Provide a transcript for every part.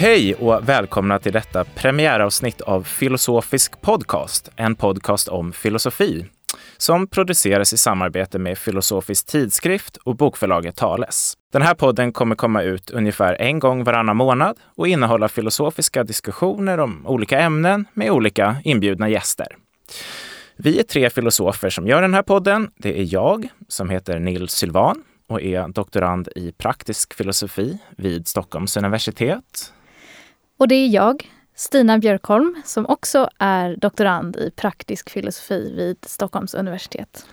Hej och välkomna till detta premiäravsnitt av Filosofisk podcast, en podcast om filosofi som produceras i samarbete med Filosofisk tidskrift och bokförlaget Tales. Den här podden kommer komma ut ungefär en gång varannan månad och innehålla filosofiska diskussioner om olika ämnen med olika inbjudna gäster. Vi är tre filosofer som gör den här podden. Det är jag, som heter Nils Sylvan och är doktorand i praktisk filosofi vid Stockholms universitet. Och det är jag, Stina Björkholm, som också är doktorand i praktisk filosofi vid Stockholms universitet.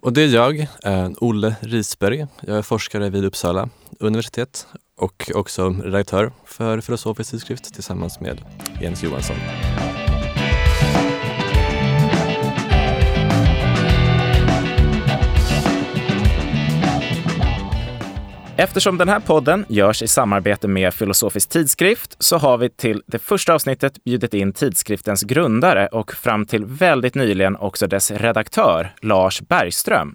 Och det är jag, eh, Olle Risberg. Jag är forskare vid Uppsala universitet och också redaktör för Filosofisk tidskrift tillsammans med Jens Johansson. Eftersom den här podden görs i samarbete med Filosofisk tidskrift så har vi till det första avsnittet bjudit in tidskriftens grundare och fram till väldigt nyligen också dess redaktör Lars Bergström.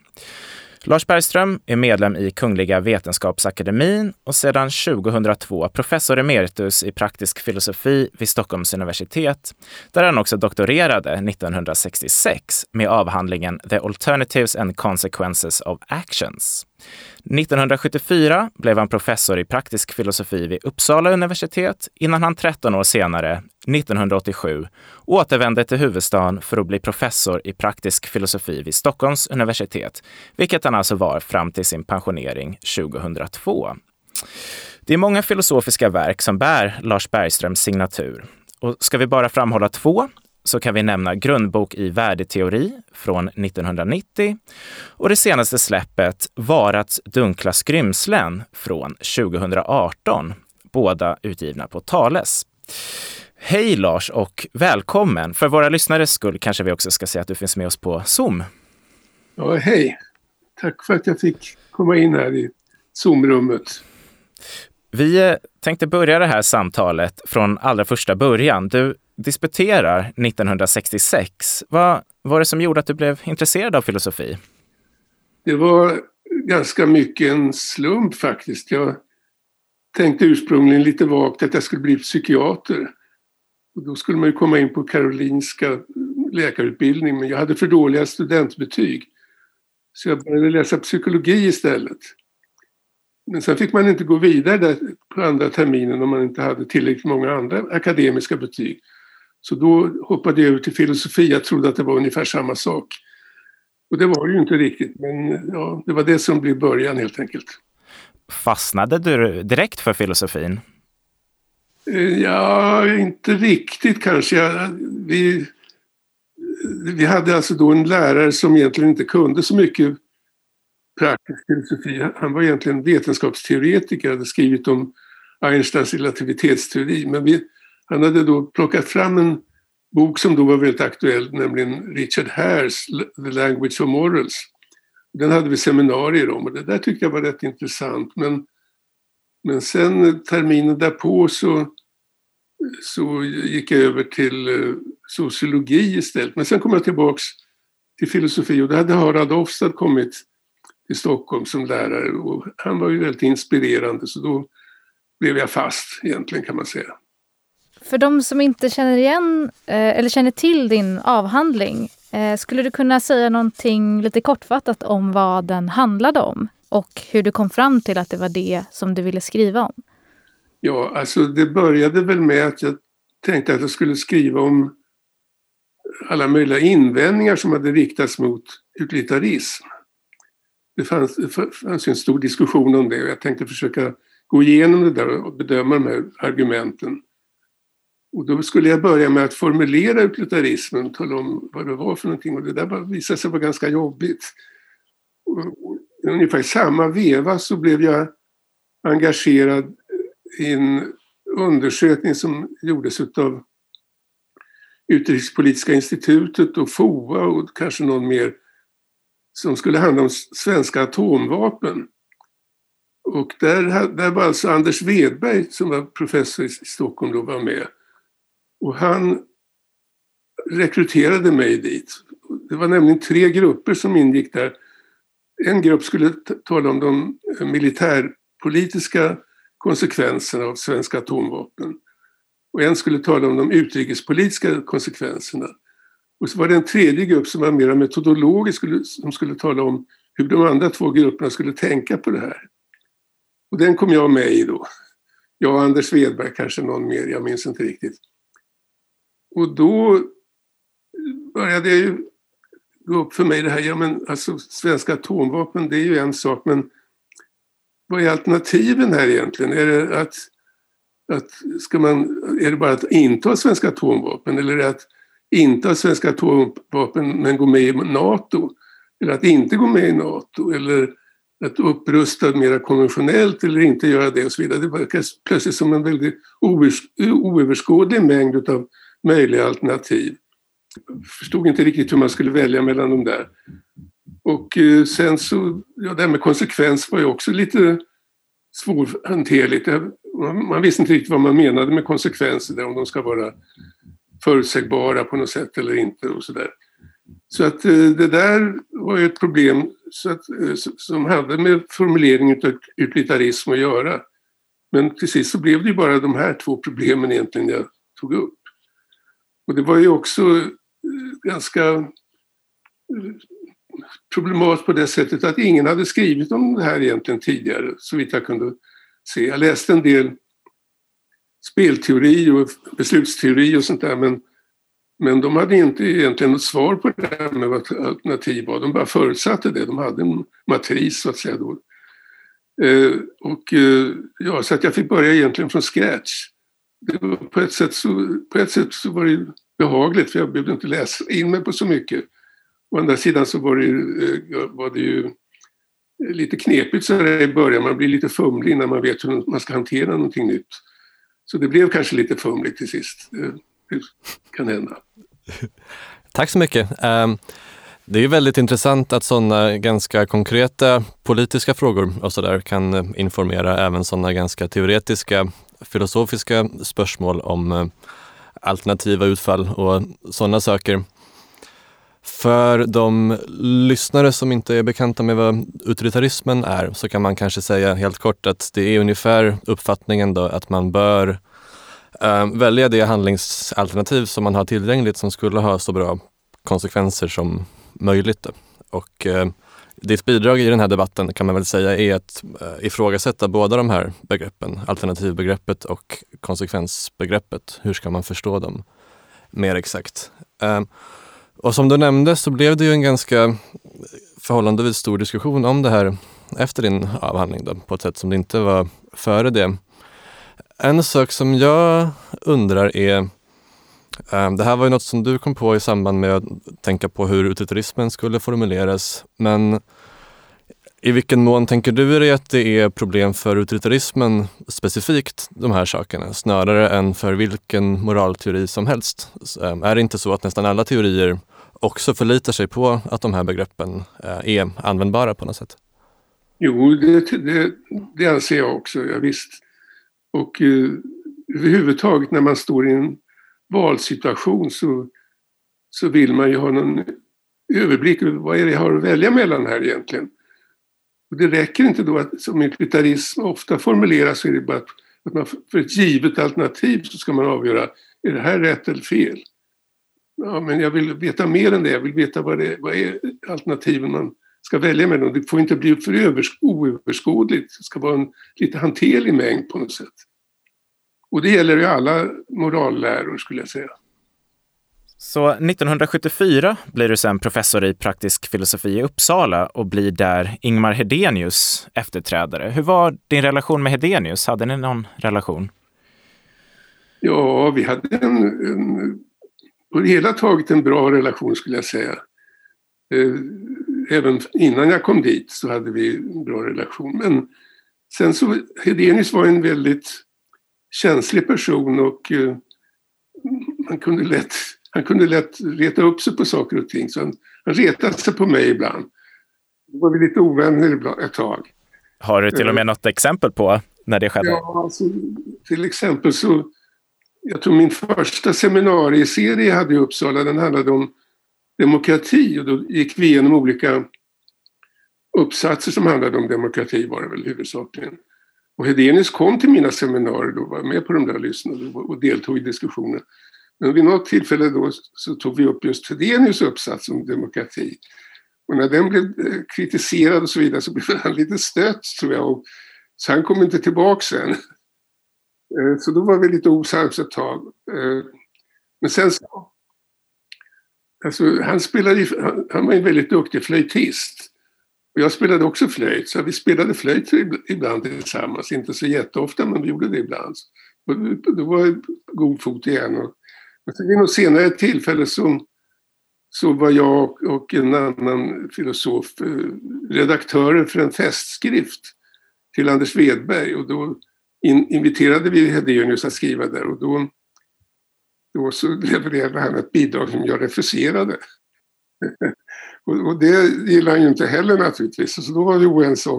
Lars Bergström är medlem i Kungliga Vetenskapsakademien och sedan 2002 professor emeritus i praktisk filosofi vid Stockholms universitet, där han också doktorerade 1966 med avhandlingen The Alternatives and Consequences of Actions. 1974 blev han professor i praktisk filosofi vid Uppsala universitet innan han 13 år senare, 1987, återvände till huvudstaden för att bli professor i praktisk filosofi vid Stockholms universitet, vilket han alltså var fram till sin pensionering 2002. Det är många filosofiska verk som bär Lars Bergströms signatur. Och ska vi bara framhålla två så kan vi nämna Grundbok i värdeteori från 1990 och det senaste släppet Varats dunkla skrymslen från 2018, båda utgivna på Tales. Hej Lars och välkommen! För våra lyssnares skull kanske vi också ska säga att du finns med oss på Zoom. Ja, hej! Tack för att jag fick komma in här i Zoom-rummet. Vi eh, tänkte börja det här samtalet från allra första början. Du disputerar 1966. Vad var det som gjorde att du blev intresserad av filosofi? Det var ganska mycket en slump faktiskt. Jag tänkte ursprungligen lite vagt att jag skulle bli psykiater. Och då skulle man ju komma in på Karolinska läkarutbildning men jag hade för dåliga studentbetyg. Så jag började läsa psykologi istället. Men sen fick man inte gå vidare på andra terminen om man inte hade tillräckligt många andra akademiska betyg. Så då hoppade jag över till filosofi. Jag trodde att det var ungefär samma sak. Och det var ju inte riktigt, men ja, det var det som blev början helt enkelt. Fastnade du direkt för filosofin? Eh, ja, inte riktigt kanske. vi, vi hade alltså då en lärare som egentligen inte kunde så mycket praktisk filosofi. Han var egentligen vetenskapsteoretiker, hade skrivit om Einsteins relativitetsteori. Men vi, han hade då plockat fram en bok som då var väldigt aktuell, nämligen Richard Hares The Language of Morals. Den hade vi seminarier om och det där tyckte jag var rätt intressant. Men, men sen terminen därpå så, så gick jag över till eh, sociologi istället. Men sen kom jag tillbaks till filosofi och då hade Harald Ofstad kommit till Stockholm som lärare och han var ju väldigt inspirerande så då blev jag fast egentligen kan man säga. För de som inte känner igen eh, eller känner till din avhandling, eh, skulle du kunna säga någonting lite kortfattat om vad den handlade om och hur du kom fram till att det var det som du ville skriva om? Ja, alltså det började väl med att jag tänkte att jag skulle skriva om alla möjliga invändningar som hade riktats mot utilitarism. Det fanns, det fanns en stor diskussion om det och jag tänkte försöka gå igenom det där och bedöma de här argumenten. Och då skulle jag börja med att formulera utilitarismen, tala om vad det var för någonting och det där visade sig vara ganska jobbigt. Och ungefär i samma veva så blev jag engagerad i en undersökning som gjordes av Utrikespolitiska institutet och FOA och kanske någon mer som skulle handla om svenska atomvapen. Och där, där var alltså Anders Wedberg som var professor i Stockholm då var med. Och han rekryterade mig dit. Det var nämligen tre grupper som ingick där. En grupp skulle tala om de eh, militärpolitiska konsekvenserna av svenska atomvapen. och en skulle tala om de utrikespolitiska konsekvenserna. Och så var det en tredje grupp som var mer metodologisk som skulle tala om hur de andra två grupperna skulle tänka på det här. Och den kom jag med i då. Jag och Anders Svedberg, kanske någon mer, jag minns inte riktigt. Och då började jag ju gå upp för mig det här, ja men alltså svenska atomvapen det är ju en sak men vad är alternativen här egentligen? Är det att, att ska man, är det bara att inte ha svenska atomvapen eller är det att inte ha svenska atomvapen men gå med i NATO? Eller att inte gå med i NATO? Eller att upprusta mer konventionellt eller inte göra det och så vidare. Det verkar plötsligt som en väldigt oöverskådlig mängd utav möjliga alternativ. Jag förstod inte riktigt hur man skulle välja mellan de där. Och eh, sen så, ja det här med konsekvens var ju också lite svårhanterligt. Man visste inte riktigt vad man menade med konsekvenser, om de ska vara förutsägbara på något sätt eller inte och sådär. Så att eh, det där var ju ett problem så att, eh, som hade med formuleringen av utilitarism att göra. Men till sist så blev det ju bara de här två problemen egentligen jag tog upp. Och det var ju också eh, ganska eh, problematiskt på det sättet att ingen hade skrivit om det här egentligen tidigare, så vitt jag kunde se. Jag läste en del spelteori och beslutsteori och sånt där, men men de hade inte egentligen något svar på det här med vad alternativ var. De bara förutsatte det. De hade en matris så att säga då. Eh, och eh, ja, så att jag fick börja egentligen från scratch. Det var på, ett sätt så, på ett sätt så var det behagligt för jag behövde inte läsa in mig på så mycket. Å andra sidan så var det, eh, var det ju eh, lite knepigt så här i början. Man blir lite fumlig när man vet hur man ska hantera någonting nytt. Så det blev kanske lite fumligt till sist. Eh, det kan hända. Tack så mycket. Ehm, det är väldigt intressant att sådana ganska konkreta politiska frågor och så där kan informera även sådana ganska teoretiska filosofiska spörsmål om eh, alternativa utfall och sådana saker. För de lyssnare som inte är bekanta med vad utilitarismen är så kan man kanske säga helt kort att det är ungefär uppfattningen då att man bör Uh, välja det handlingsalternativ som man har tillgängligt som skulle ha så bra konsekvenser som möjligt. Och uh, ditt bidrag i den här debatten kan man väl säga är att eh, ifrågasätta båda de här begreppen, alternativbegreppet och konsekvensbegreppet. Hur ska man förstå dem mer exakt? Ehm, och som du nämnde så blev det ju en ganska förhållandevis stor diskussion om det här efter din avhandling då, på ett sätt som det inte var före det. En sak som jag undrar är, Ehm, det här var ju något som du kom på i samband med att tänka på hur utilitarismen skulle formuleras, men i vilken mån tänker du dig att det är problem för utilitarismen specifikt, de här sakerna, snarare än för vilken moralteori som helst? Ehm, är det inte så att nästan alla teorier också förlitar sig på att de här begreppen eh, är användbara på något sätt? Jo, det, det, det anser jag också, ja, visst. Och eh, överhuvudtaget när man står i en valsituation så, så vill man ju ha någon överblick över vad är det jag har att välja mellan här egentligen. Och det räcker inte då att som utilitarism ofta formuleras så är det bara att, att man för ett givet alternativ så ska man avgöra är det här rätt eller fel. Ja, men jag vill veta mer än det. Jag vill veta vad, det, vad är alternativen man ska välja mellan. Det får inte bli för oöverskådligt. Det ska vara en lite hanterlig mängd på något sätt. Och det gäller ju alla moralläror skulle jag säga. Så 1974 blir du sen professor i praktisk filosofi i Uppsala och blir där Ingmar Hedenius efterträdare. Hur var din relation med Hedenius? Hade ni någon relation? Ja, vi hade en, en på det hela taget en bra relation skulle jag säga. Eh, även innan jag kom dit så hade vi en bra relation. Men sen så, Hedenius var en väldigt känslig person och uh, han kunde lätt, han kunde lätt reta upp sig på saker och ting. Så han, han retade sig på mig ibland. Då var vi lite ovänner ett tag. Har du till och med något exempel på när det skedde? Ja, alltså, till exempel så, jag tror min första seminarieserie jag hade i Uppsala, den handlade om demokrati och då gick vi igenom olika uppsatser som handlade om demokrati var det väl huvudsakligen. Och Hedenius kom till mina seminarier då, var med på de där och lyssnade och deltog i diskussionen. Men vid något tillfälle då så tog vi upp just Hedenius uppsats om demokrati. Och när den blev eh, kritiserad och så vidare så blev han lite stött tror jag. Och, så han kom inte tillbaka sen. Eh, så då var vi lite osams ett tag. Eh, men sen så... Alltså, han, spelade, han var en väldigt duktig flöjtist. Och jag spelade också flöjt, så vi spelade flöjt ibland tillsammans. Inte så jätteofta, men vi gjorde det ibland. Och då var jag god fot igen. Och, sen vid något senare tillfälle så, så var jag och en annan filosof eh, redaktörer för en festskrift till Anders Wedberg. Och då in, inviterade vi Hedenius att skriva där och då, då så levererade han ett bidrag som jag refuserade. och, och, det gillade han ju inte heller naturligtvis. Så då var vi oense,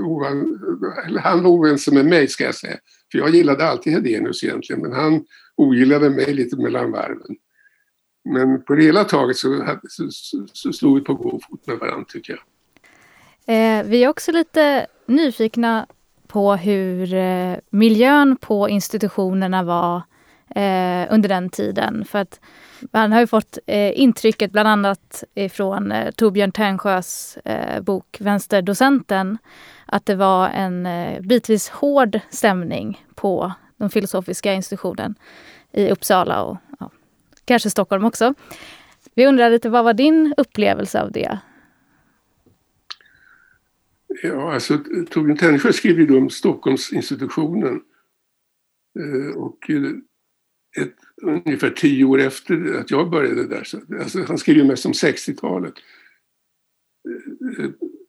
oan, eller han var oense med mig ska jag säga. För jag gillade alltid Hedenius egentligen men han ogillade mig lite mellan varven. Men på det hela taget så, så, så, så slog vi på god fot med varandra tycker jag. Eh, vi är också lite nyfikna på hur eh, miljön på institutionerna var eh, under den tiden. För att man har ju fått eh, intrycket bland annat från eh, Torbjörn Tännsjös eh, bok Vänsterdocenten att det var en eh, bitvis hård stämning på den filosofiska institutionen i Uppsala och ja, kanske Stockholm också. Vi undrar lite, vad var din upplevelse av det? Ja, alltså Torbjörn Tännsjö skrev ju om Stockholmsinstitutionen. Eh, och eh, ett, ungefär tio år efter att jag började där. Så, alltså, han skrev ju mest om 60-talet.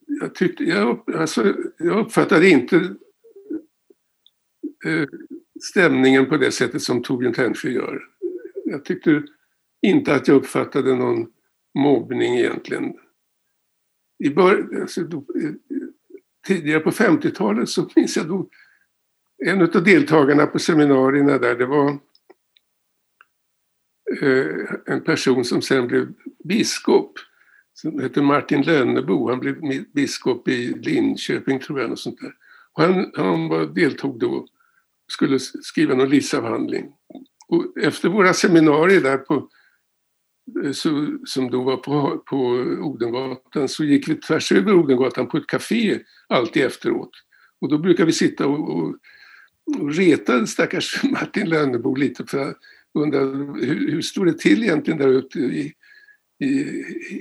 Jag, tyckte, jag, alltså, jag uppfattade inte eh, stämningen på det sättet som Torbjörn Tännsjö gör. Jag tyckte inte att jag uppfattade någon mobbning egentligen. I bör, alltså, då, tidigare på 50-talet så minns jag då en av deltagarna på seminarierna där, det var Eh, en person som sen blev biskop som hette Martin Lönnebo. Han blev biskop i Linköping tror jag. Och sånt där. Och han han var, deltog då och skulle skriva någon livsavhandling. Och efter våra seminarier där på eh, så, som då var på, på Odengatan så gick vi tvärs över Odengatan på ett café alltid efteråt. Och då brukar vi sitta och, och, och reta stackars Martin Lönnebo lite för undrar hur, hur står det till egentligen där ute i, i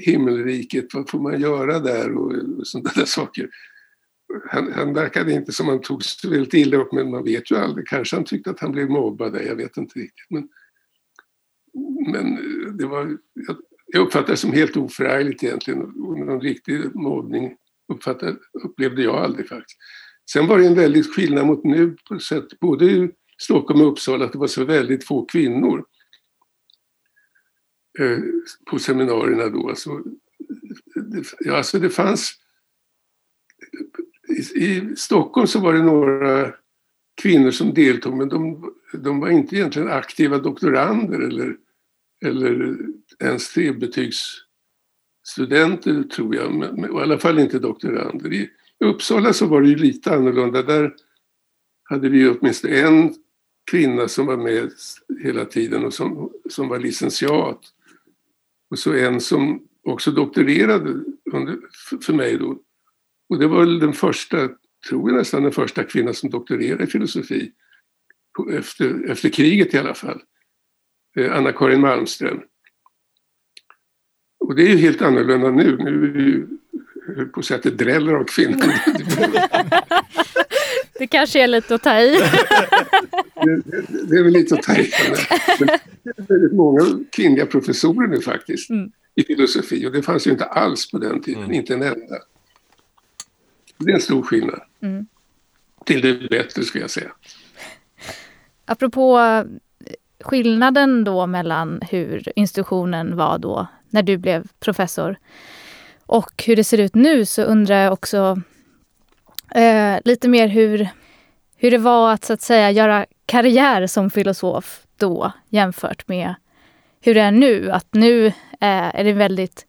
himmelriket? Vad får man göra där och, och sådana där saker. Han, han verkade inte som han tog så väldigt illa upp men man vet ju aldrig. Kanske han tyckte att han blev mobbad där, jag vet inte riktigt. Men, men det var, jag uppfattade det som helt oförargligt egentligen. Och någon riktig mobbning upplevde jag aldrig faktiskt. Sen var det en väldigt skillnad mot nu på sätt, både ur Stockholm och Uppsala, att det var så väldigt få kvinnor eh, på seminarierna då. Alltså, det, ja, alltså det fanns... I, I Stockholm så var det några kvinnor som deltog men de, de var inte egentligen aktiva doktorander eller eller ens trebetygsstudenter tror jag, men, i alla fall inte doktorander. I Uppsala så var det ju lite annorlunda. Där hade vi åtminstone en kvinna som var med hela tiden och som, som var licentiat. Och så en som också doktorerade under, för mig då. Och det var väl den första, tror jag nästan den första kvinnan som doktorerade i filosofi. Efter, efter kriget i alla fall. Eh, Anna-Karin Malmström. Och det är ju helt annorlunda nu. Nu är det ju, på det dräller av kvinnor. det kanske är lite att ta i. det, det, det, är väl lite att ta i. Men det är väldigt många kvinnliga professorer nu faktiskt mm. i filosofi och det fanns ju inte alls på den tiden, mm. inte en enda. Det är en stor skillnad. Mm. Till det bättre skulle jag säga. Apropå skillnaden då mellan hur institutionen var då när du blev professor och hur det ser ut nu så undrar jag också eh, lite mer hur, hur det var att så att säga göra karriär som filosof då jämfört med hur det är nu. Att nu eh, är det väldigt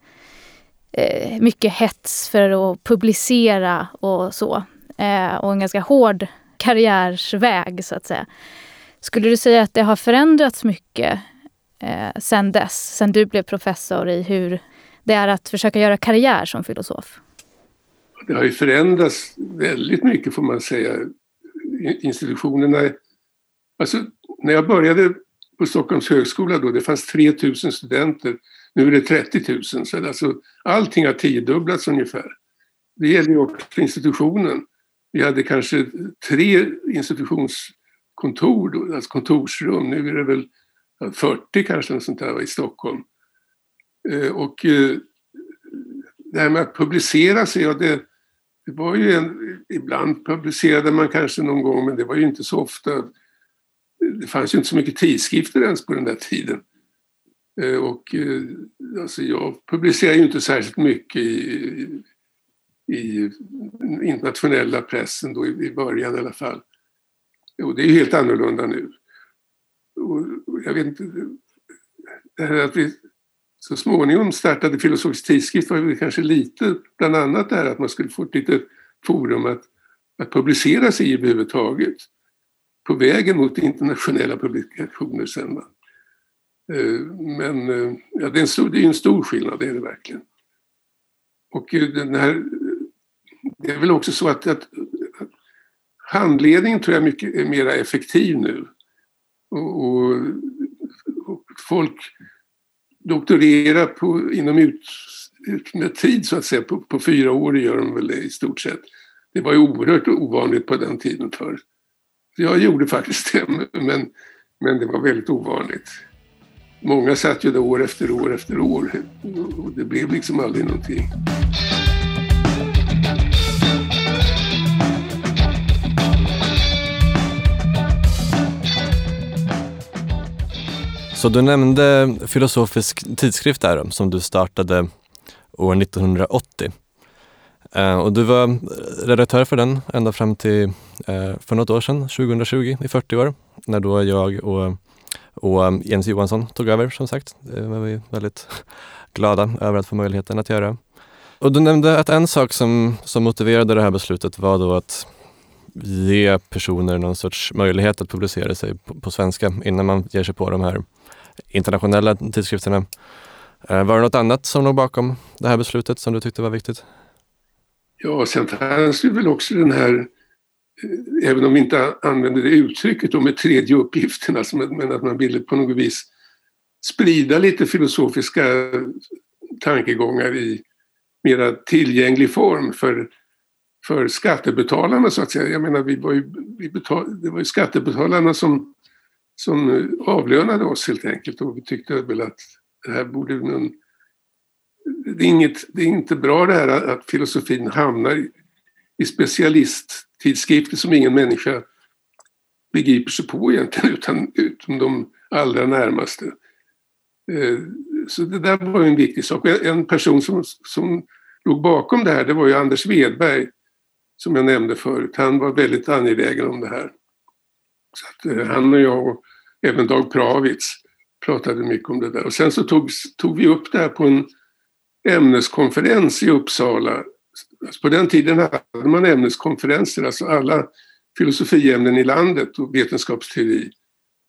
eh, mycket hets för att publicera och så. Eh, och en ganska hård karriärsväg så att säga. Skulle du säga att det har förändrats mycket eh, sen dess, sen du blev professor i hur det är att försöka göra karriär som filosof? Det har ju förändrats väldigt mycket får man säga. Institutionerna, alltså när jag började på Stockholms högskola då, det fanns 3000 studenter. Nu är det 30 000, så alltså, allting har tiodubblats ungefär. Det gäller ju också institutionen. Vi hade kanske tre institutionskontor, alltså kontorsrum. Nu är det väl 40 kanske, något sånt där, i Stockholm. Eh, och eh, det här med att publicera sig, ja, det, det var ju en, ibland publicerade man kanske någon gång, men det var ju inte så ofta. Det fanns ju inte så mycket tidskrifter ens på den där tiden. Eh, och eh, alltså jag publicerade ju inte särskilt mycket i, i internationella pressen då i början i alla fall. Och det är ju helt annorlunda nu. Och jag vet inte, det här att vi så småningom startade Filosofisk tidskrift var kanske lite, bland annat det här att man skulle få ett litet forum att, att publicera sig i överhuvudtaget. På vägen mot internationella publikationer sen. Va? Eh, men eh, ja, det, är en stor, det är en stor skillnad, det är det verkligen. Och eh, den här, det är väl också så att, att handledningen tror jag mycket är mer effektiv nu. Och, och, och folk doktorera på, inom ut, med tid så att säga, på, på fyra år gör de väl det i stort sett. Det var ju oerhört ovanligt på den tiden förr. Jag gjorde faktiskt det, men, men det var väldigt ovanligt. Många satt ju där år efter år efter år och det blev liksom aldrig någonting. Så du nämnde Filosofisk tidskrift där som du startade år 1980. Eh, och du var redaktör för den ända fram till eh, för något år sedan, 2020, i 40 år, när då jag och, och eh, Jens Johansson tog över som sagt. Det var vi väldigt glada över att få möjligheten att göra. Och du nämnde att en sak som, som motiverade det här beslutet var då att ge personer någon sorts möjlighet att publicera sig på, på svenska innan man ger sig på de här internationella tidskrifterna. Eh, var det något annat som låg bakom det här beslutet som du tyckte var viktigt? Ja, sen fanns det väl också den här, eh, även om vi inte använder det uttrycket då med tredje uppgiften, alltså, men att man ville på något vis sprida lite filosofiska tankegångar i mera tillgänglig form för, för skattebetalarna så att säga. Jag menar, vi var ju, vi betal, det var ju skattebetalarna som som avlönade oss helt enkelt och vi tyckte väl att det här borde någon, det, är inget, det är inte bra det här att filosofin hamnar i, i specialisttidskrifter som ingen människa begriper sig på egentligen utan, utom de allra närmaste. Eh, så det där var en viktig sak. En person som, som låg bakom det här det var ju Anders Wedberg som jag nämnde förut. Han var väldigt angelägen om det här. Så att, eh, han och jag och även Dag Pravitz pratade mycket om det där. Och sen så tog, tog vi upp det här på en ämneskonferens i Uppsala. Alltså på den tiden hade man ämneskonferenser, alltså alla filosofiämnen i landet och vetenskapsteori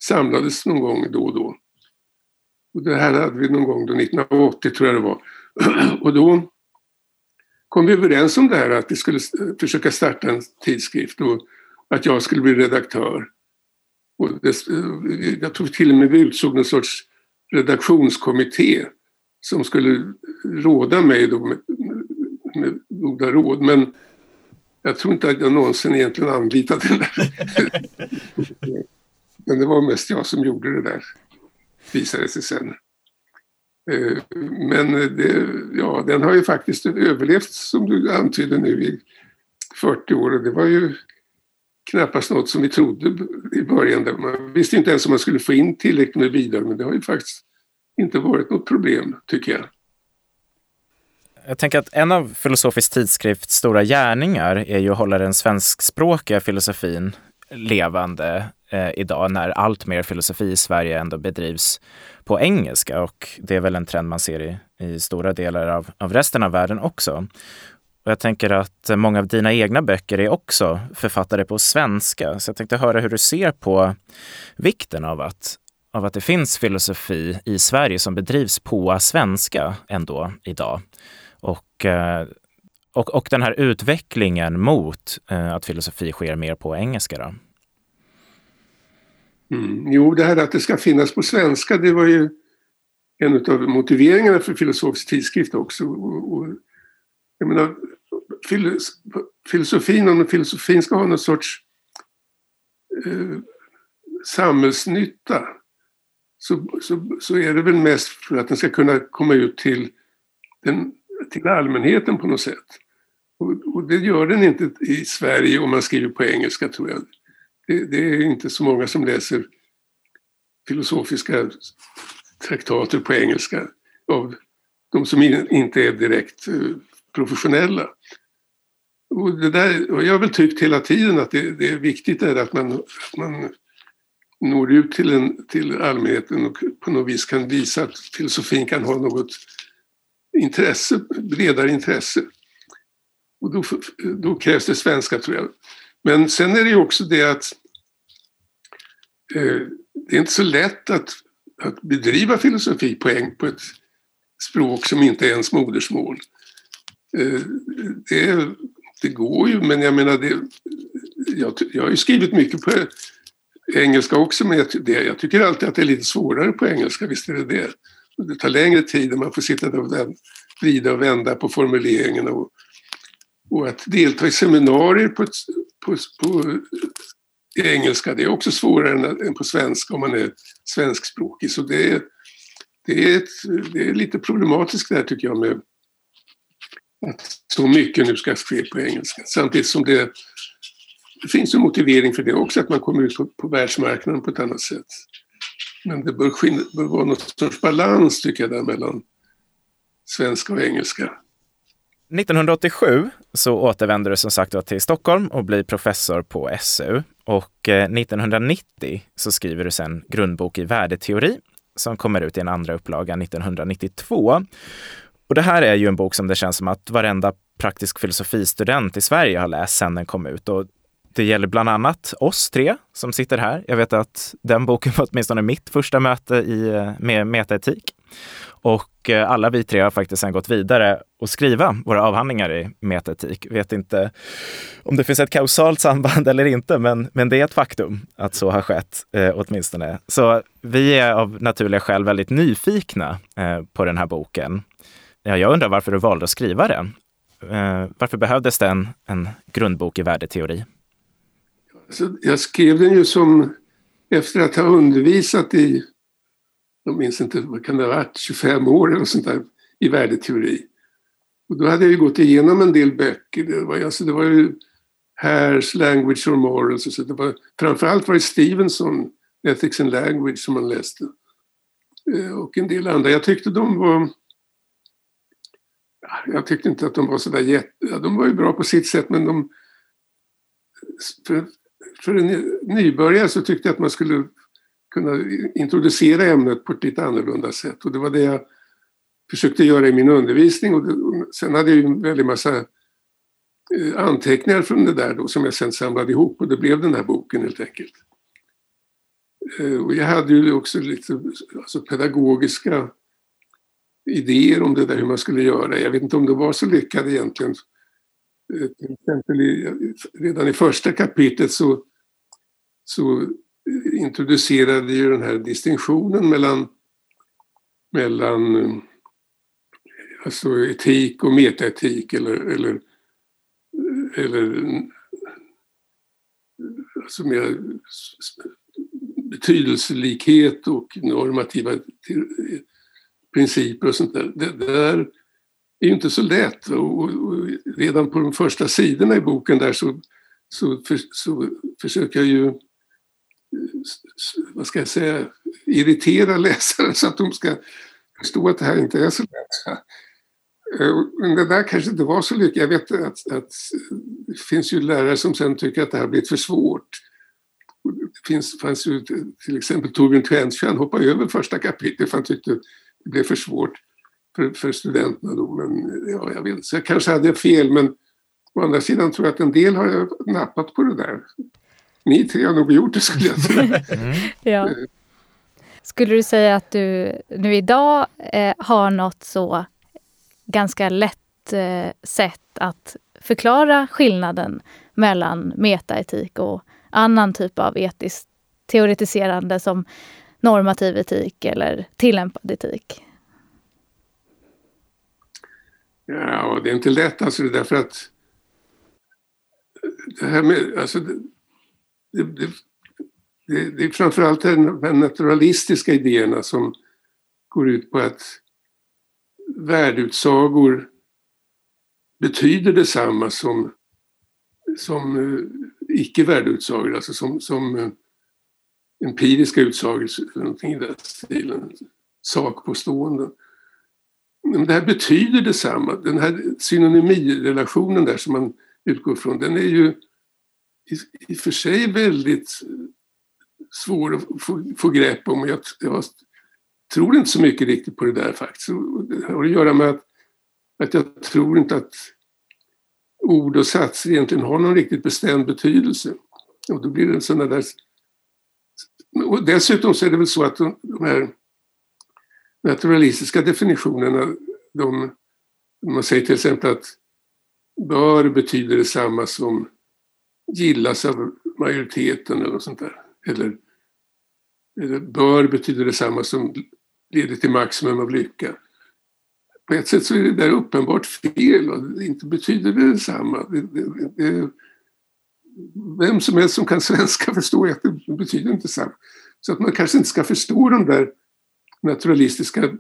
samlades någon gång då och då. Och det här hade vi någon gång då, 1980 tror jag det var. Och då kom vi överens om det här att vi skulle försöka starta en tidskrift och att jag skulle bli redaktör. Och det, jag tror till och med vi utsåg en sorts redaktionskommitté som skulle råda mig då med, med goda råd. Men jag tror inte att jag någonsin egentligen anlitade den där. Men det var mest jag som gjorde det där, visade sig sen. Eh, men det, ja, den har ju faktiskt överlevt, som du antydde nu, i 40 år. Och det var ju knappast något som vi trodde i början. Man visste inte ens om man skulle få in tillräckligt med bidrag men det har ju faktiskt inte varit något problem tycker jag. Jag tänker att en av Filosofisk tidskrifts stora gärningar är ju att hålla den svenskspråkiga filosofin levande eh, idag när allt mer filosofi i Sverige ändå bedrivs på engelska och det är väl en trend man ser i, i stora delar av, av resten av världen också. Och jag tänker att många av dina egna böcker är också författade på svenska. Så jag tänkte höra hur du ser på vikten av att, av att det finns filosofi i Sverige som bedrivs på svenska ändå idag. Och, eh, och, och den här utvecklingen mot eh, att filosofi sker mer på engelska. Då. Mm. Jo, det här att det ska finnas på svenska, det var ju en av motiveringarna för Filosofisk tidskrift också. Och, och, jag menar, filosofin, om filosofin ska ha någon sorts eh, samhällsnytta så, så, så är det väl mest för att den ska kunna komma ut till, den, till allmänheten på något sätt. Och, och, det gör den inte i Sverige om man skriver på engelska tror jag. Det, det är inte så många som läser filosofiska traktater på engelska av de som inte är direkt eh, professionella. Och, det där, och jag har väl tyckt hela tiden att det, det är viktigt är att, man, att man når ut till, en, till allmänheten och på något vis kan visa att filosofin kan ha något intresse, bredare intresse. Och då, då krävs det svenska tror jag. Men sen är det ju också det att Eh, det är inte så lätt att, att bedriva filosofi på, en, på ett språk som inte är ens modersmål. Eh, det, det går ju, men jag menar, det, jag, jag har ju skrivit mycket på engelska också, men jag, det, jag tycker alltid att det är lite svårare på engelska, visst är det det. Det tar längre tid och man får sitta där och vrida och vända på formuleringarna. Och, och att delta i seminarier på, på, på i engelska, det är också svårare än på svenska om man är svenskspråkig. Så det är, det är, ett, det är lite problematiskt där tycker jag med att så mycket nu ska ske på engelska. Samtidigt som det, det finns en motivering för det också, att man kommer ut på, på världsmarknaden på ett annat sätt. Men det bör, bör vara någon sorts balans tycker jag där mellan svenska och engelska. 1987 så återvänder du som sagt till Stockholm och blir professor på SU. Och eh, 1990 så skriver du sen grundbok i värdeteori som kommer ut i en andra upplaga 1992. Och det här är ju en bok som det känns som att varenda praktisk filosofistudent i Sverige har läst sedan den kom ut. Och det gäller bland annat oss tre som sitter här. Jag vet att den boken var åtminstone mitt första möte i, eh, med metaetik. Och eh, alla vi tre har faktiskt sedan gått vidare och skriva våra avhandlingar i metaetik. Vet inte om det finns ett kausalt samband eller inte, men, men det är ett faktum att så har skett eh, åtminstone. Så vi är av naturliga skäl väldigt nyfikna eh, på den här boken. Ja, jag undrar varför du valde att skriva den. Eh, varför behövdes det en, en grundbok i värdeteori? Så jag skrev den ju som efter att ha undervisat i jag minns inte, vad kan det ha varit, 25 år eller sånt där i värdeteori. Och då hade jag ju gått igenom en del böcker. Det var, alltså, det var ju Hares Language or Morals. Och så det var, framförallt var det Stevenson, Ethics and Language, som man läste. Eh, och en del andra. Jag tyckte de var... Jag tyckte inte att de var sådär jätte... Ja, de var ju bra på sitt sätt men de... För, för en nybörjare så tyckte jag att man skulle kunna introducera ämnet på ett lite annorlunda sätt. Och det var det jag försökte göra i min undervisning. Och, det, och sen hade jag ju en väldig massa eh, anteckningar från det där då som jag sen samlade ihop och det blev den här boken helt enkelt. Eh, och jag hade ju också lite alltså, pedagogiska idéer om det där hur man skulle göra. Jag vet inte om det var så lyckat egentligen. Eh, till exempel i, redan i första kapitlet så, så introducerade ju den här distinktionen mellan, mellan alltså etik och metaetik eller, eller, eller alltså mer betydelselikhet och normativa principer och sånt där. Det där är ju inte så lätt och, och redan på de första sidorna i boken där så, så, för, så försöker jag ju vad ska jag säga, irritera läsaren så att de ska förstå att det här inte är så lätt. Eh, men det där kanske inte var så lyckat. Jag vet att, att det finns ju lärare som sen tycker att det här blivit för svårt. Det finns, fanns ju till exempel Torbjörn Tvenstjärn hoppade över första kapitlet för han tyckte det blev för svårt. för, för studenterna då. Men ja, jag vet Så jag kanske hade fel men å andra sidan tror jag att en del har nappat på det där. Ni tre har nog gjort det skulle jag säga. Mm. ja. Skulle du säga att du nu idag eh, har något så ganska lätt eh, sätt att förklara skillnaden mellan metaetik och annan typ av etiskt teoretiserande som normativ etik eller tillämpad etik? Ja, det är inte lätt alltså därför att det här med, alltså det, det, det, det är framförallt de naturalistiska idéerna som går ut på att värdeutsagor betyder detsamma som, som eh, uh, icke värdeutsagor, alltså som, som uh, empiriska utsagor, någonting i den stilen, sakpåståenden. Men det här betyder detsamma. Den här synonymirelationen där som man utgår från, den är ju i, i och för sig väldigt svår att få, få grepp om. Jag, jag tror inte så mycket riktigt på det där faktiskt. Det har att göra med att, att jag tror inte att ord och satser egentligen har någon riktigt bestämd betydelse. Och då blir det en sån där... Och dessutom så är det väl så att de, de här naturalistiska definitionerna, de, man säger till exempel att bör betyder detsamma som gillas av majoriteten eller något sånt där. Eller, eller bör betyder detsamma som leder till maximum av lycka. På ett sätt så är det där uppenbart fel och inte betyder det detsamma. Det, det, det, vem som helst som kan svenska förstår att det betyder inte samma. Så att man kanske inte ska förstå de där naturalistiska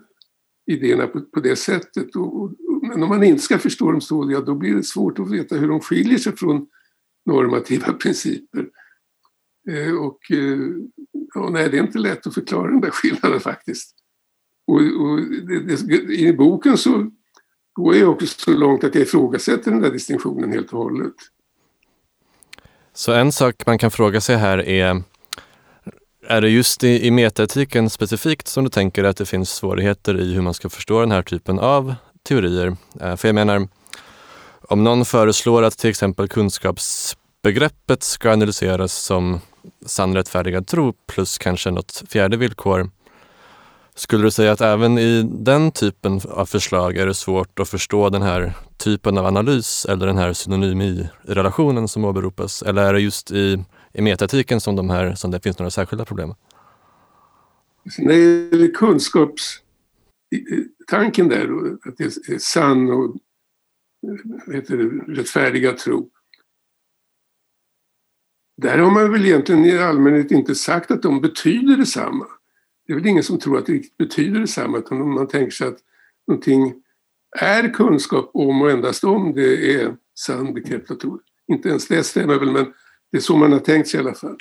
idéerna på, på det sättet. Och, och, men om man inte ska förstå dem så, ja, då blir det svårt att veta hur de skiljer sig från normativa principer. Eh, och eh, ja, nej, det är inte lätt att förklara den där skillnaden faktiskt. Och, och det, det, I boken så går jag också så långt att jag ifrågasätter den där distinktionen helt och hållet. Så en sak man kan fråga sig här är är det just i, i metaetiken specifikt som du tänker att det finns svårigheter i hur man ska förstå den här typen av teorier? Eh, för jag menar, om någon föreslår att till exempel kunskapsbegreppet ska analyseras som sann rättfärdigad tro plus kanske något fjärde villkor. Skulle du säga att även i den typen av förslag är det svårt att förstå den här typen av analys eller den här synonymirelationen som åberopas? Eller är det just i i metaetiken som, de här, som det finns några särskilda problem? När det gäller kunskapstanken där, att det är sann och heter det, rättfärdiga tro. Där har man väl egentligen i allmänhet inte sagt att de betyder detsamma. Det är väl ingen som tror att det betyder detsamma utan man tänker sig att någonting är kunskap om och endast om det är sann bekräftad tro. Inte ens det stämmer väl men det är så man har tänkt sig i alla fall.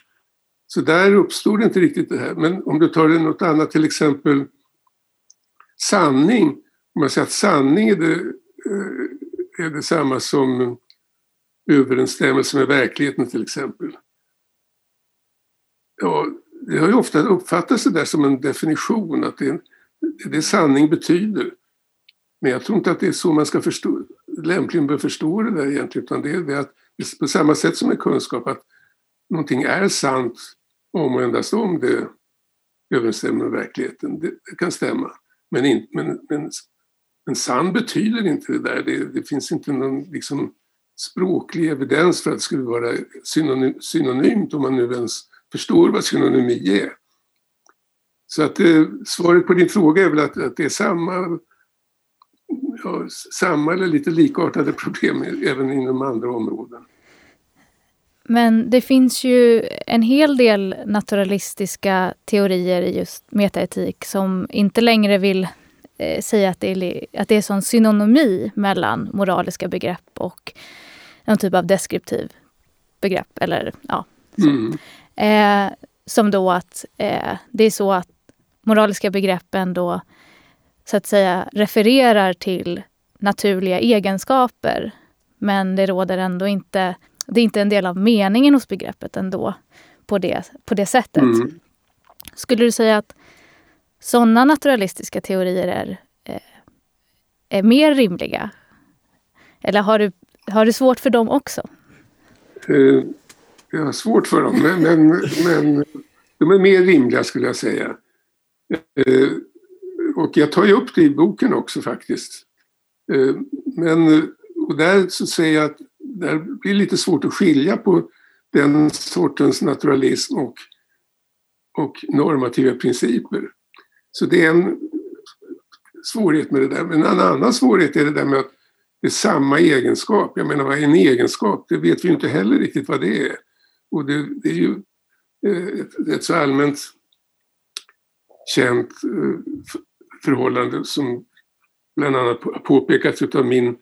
Så där uppstod inte riktigt det här. Men om du tar något annat, till exempel sanning. Om man säger att sanning är, det, eh, är detsamma som överensstämmelse med verkligheten till exempel. Ja, det har ju ofta uppfattats det där som en definition, att det, är, det sanning betyder. Men jag tror inte att det är så man ska förstå, lämpligen bör förstå det där egentligen, utan det är det att på samma sätt som med kunskap att någonting är sant om och endast om det överensstämmer med verkligheten. Det, det kan stämma. Men, in, men, men, men sann betyder inte det där. Det, det finns inte någon liksom, språklig evidens för att det skulle vara synonym, synonymt om man nu ens förstår vad synonymi är. Så att eh, svaret på din fråga är väl att, att det är samma, ja, samma eller lite likartade problem även inom andra områden. Men det finns ju en hel del naturalistiska teorier i just metaetik som inte längre vill eh, säga att det, är, att det är sån synonymi mellan moraliska begrepp och någon typ av deskriptiv begrepp. Eller, ja, mm. eh, som då att eh, det är så att moraliska begreppen då så att säga refererar till naturliga egenskaper. Men det råder ändå inte det är inte en del av meningen hos begreppet ändå på det, på det sättet. Mm. Skulle du säga att sådana naturalistiska teorier är, eh, är mer rimliga? Eller har du, har du svårt för dem också? Eh, jag har svårt för dem, men, men, men de är mer rimliga skulle jag säga. Eh, och jag tar ju upp det i boken också faktiskt. Eh, men och där så säger jag att det blir lite svårt att skilja på den sortens naturalism och, och normativa principer. Så det är en svårighet med det där. Men en annan svårighet är det där med att det är samma egenskap. Jag menar vad är en egenskap? Det vet vi inte heller riktigt vad det är. Och det, det är ju ett, ett så allmänt känt eh, förhållande som bland annat påpekats av min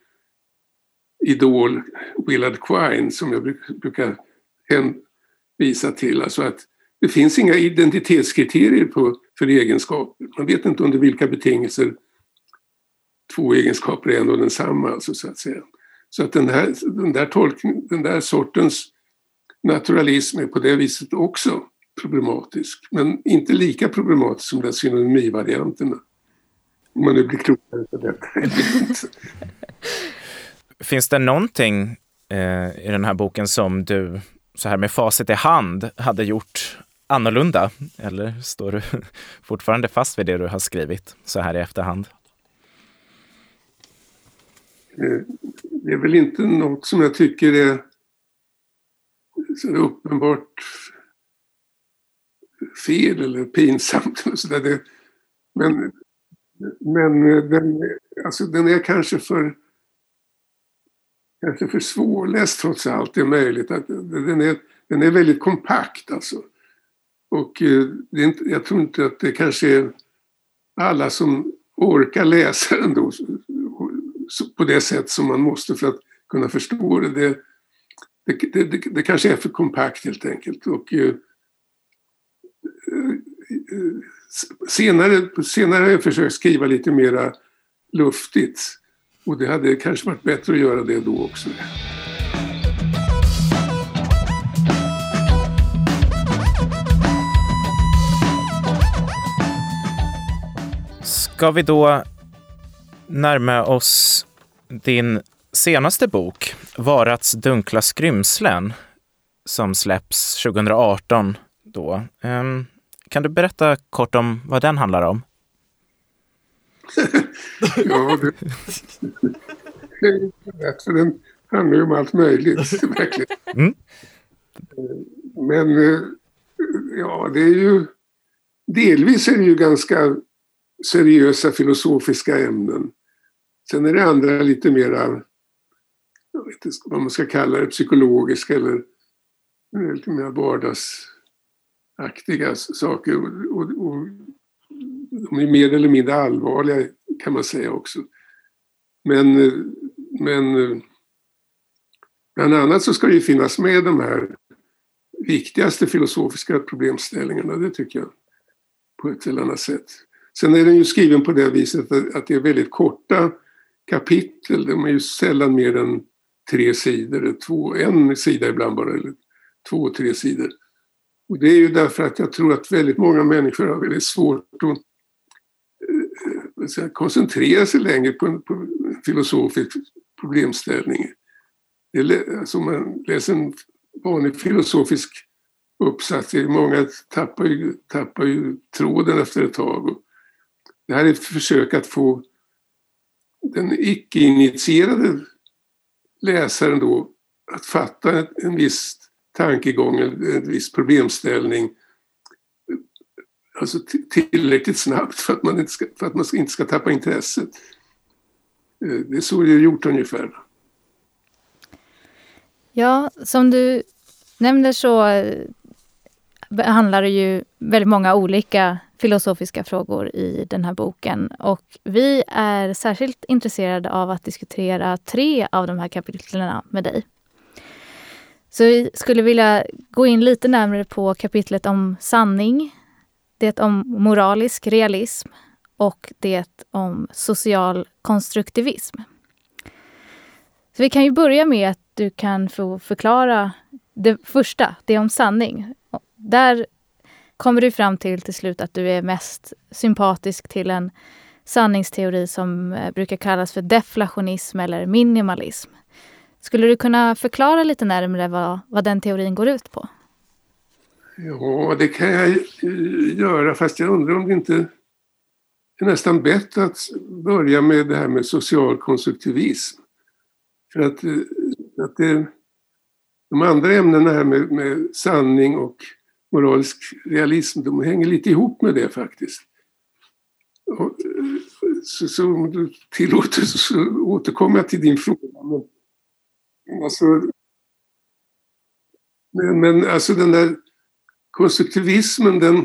idol Willard Quine som jag brukar hänvisa till. Alltså att det finns inga identitetskriterier på, för egenskaper. Man vet inte under vilka betingelser två egenskaper är en och densamma. Alltså, så att säga. Så att den, här, den, där tolkning, den där sortens naturalism är på det viset också problematisk. Men inte lika problematisk som den synonymivarianterna. Om man nu blir klokare på detta. Finns det någonting eh, i den här boken som du så här med facit i hand hade gjort annorlunda? Eller står du fortfarande fast vid det du har skrivit så här i efterhand? Det är väl inte något som jag tycker är så uppenbart fel eller pinsamt. Och så där. Men, men den, alltså den är kanske för kanske för svårläst trots allt. Det är möjligt. Att den, är, den är väldigt kompakt alltså. Och eh, det är inte, jag tror inte att det kanske är alla som orkar läsa den då på det sätt som man måste för att kunna förstå det. Det, det, det, det kanske är för kompakt helt enkelt. Och, eh, eh, senare, senare har jag försökt skriva lite mera luftigt. Och det hade kanske varit bättre att göra det då också. Ska vi då närma oss din senaste bok, Varats dunkla skrymslen, som släpps 2018 då. Um, kan du berätta kort om vad den handlar om? ja, det, det är inte rätt, för den handlar ju om allt möjligt, verkligen. Mm. Men eh, ja, det är ju... Delvis är det ju ganska seriösa filosofiska ämnen. Sen är det andra lite mera, jag vet inte vad man ska kalla det, psykologiska eller eh, lite mer vardagsaktiga saker. Och, och, de är mer eller mindre allvarliga kan man säga också. Men, eh, men eh, bland annat så ska det ju finnas med de här viktigaste filosofiska problemställningarna, det tycker jag, på ett eller annat sätt. Sen är den ju skriven på det viset att det är väldigt korta kapitel. De är ju sällan mer än tre sidor, två, en sida ibland bara, eller två, tre sidor. Och det är ju därför att jag tror att väldigt många människor har väldigt svårt att eh, koncentrera sig längre på, på filosofisk problemställning. Alltså om man läser en vanlig filosofisk uppsats, många tappar ju, tappar ju tråden efter ett tag. Det här är ett försök att få den icke-initierade läsaren då att fatta en viss tankegång, en viss problemställning alltså tillräckligt snabbt för att man inte ska, för att man inte ska tappa intresset. Eh, det är så det är gjort ungefär. Ja, som du nämner så eh, behandlar det ju väldigt många olika filosofiska frågor i den här boken. Och vi är särskilt intresserade av att diskutera tre av de här kapitlen med dig. Så vi skulle vilja gå in lite närmare på kapitlet om sanning, det om moralisk realism och det om social konstruktivism. Så vi kan ju börja med att du kan få förklara det första, det om sanning. Där kommer du fram till till slut att du är mest sympatisk till en sanningsteori som eh, brukar kallas för deflationism eller minimalism. Skulle du kunna förklara lite närmare vad, vad den teorin går ut på? Ja, det kan jag göra, fast jag undrar om det inte är nästan bättre att börja med det här med social konstruktivism. För att, eh, att det, de andra ämnena här med, med sanning och moralisk realism, de hänger lite ihop med det faktiskt. Och, så, så om du tillåter så återkommer jag till din fråga. Men, alltså, men, men alltså den där konstruktivismen den,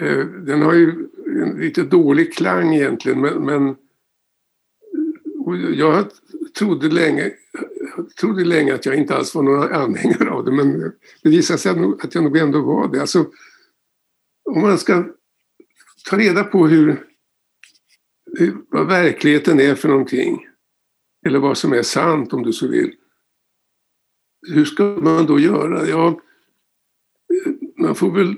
eh, den har ju en lite dålig klang egentligen men, men jag trodde länge, trodde länge att jag inte alls var någon anhängare av det men det visade sig att jag nog ändå var det. Alltså, om man ska ta reda på hur, hur, vad verkligheten är för någonting eller vad som är sant om du så vill. Hur ska man då göra? Ja, man får väl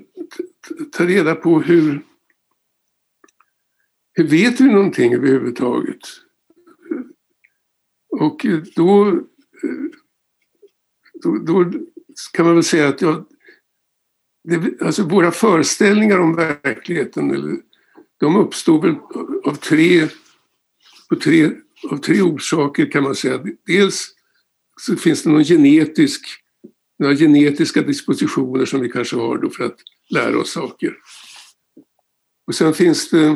ta reda på hur, hur vet vi någonting överhuvudtaget? Och då, då, då kan man väl säga att jag, det, alltså våra föreställningar om verkligheten de uppstår väl av tre, på tre, av tre orsaker kan man säga. Dels så finns det någon genetisk några genetiska dispositioner som vi kanske har då för att lära oss saker. Och sen finns det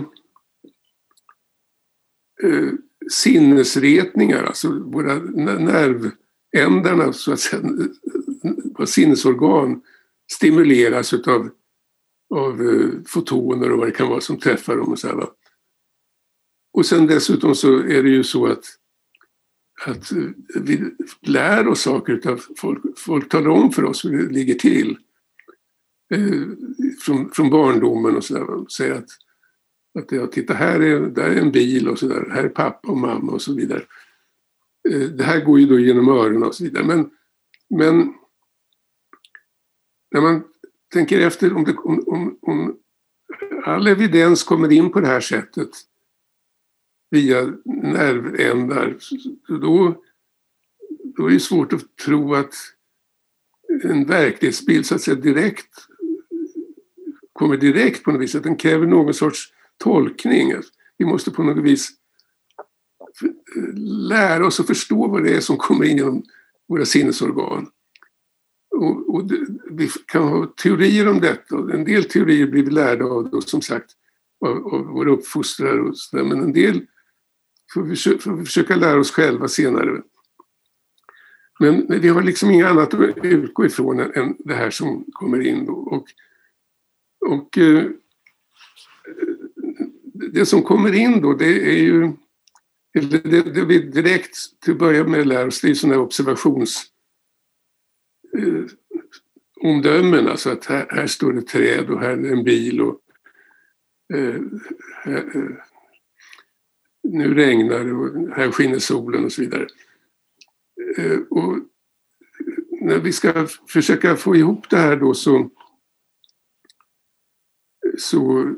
eh, sinnesretningar, alltså våra nerv... Ändarna, så att säga, våra sinnesorgan stimuleras utav av eh, fotoner och vad det kan vara som träffar dem. Och, så här, och sen dessutom så är det ju så att att eh, vi lär oss saker utav folk. Folk talar om för oss hur det ligger till. Eh, från, från barndomen och sådär. Säger att, att ja, titta här är, där är en bil och sådär. Här är pappa och mamma och så vidare. Eh, det här går ju då genom öronen och så vidare. Men, men när man tänker efter om, det, om, om, om all evidens kommer in på det här sättet via nervändar, då, då är det svårt att tro att en verklighetsbild så att säga direkt kommer direkt på något vis, att den kräver någon sorts tolkning. Vi måste på något vis lära oss att förstå vad det är som kommer in genom våra sinnesorgan. Och, och det, vi kan ha teorier om detta. En del teorier blir vi lärda av, då, som sagt, av, av våra uppfostrare och så där. men en del får vi, får vi försöka lära oss själva senare. Men vi har liksom inget annat att utgå ifrån än det här som kommer in. Då. Och, och eh, det som kommer in då det är ju det, det, det vi direkt till att börja med lär oss det är sådana observations eh, omdömen, alltså att här, här, står ett träd och här är en bil och eh, här, eh, nu regnar det och här skiner solen och så vidare. Eh, och när vi ska försöka få ihop det här då så, så eh,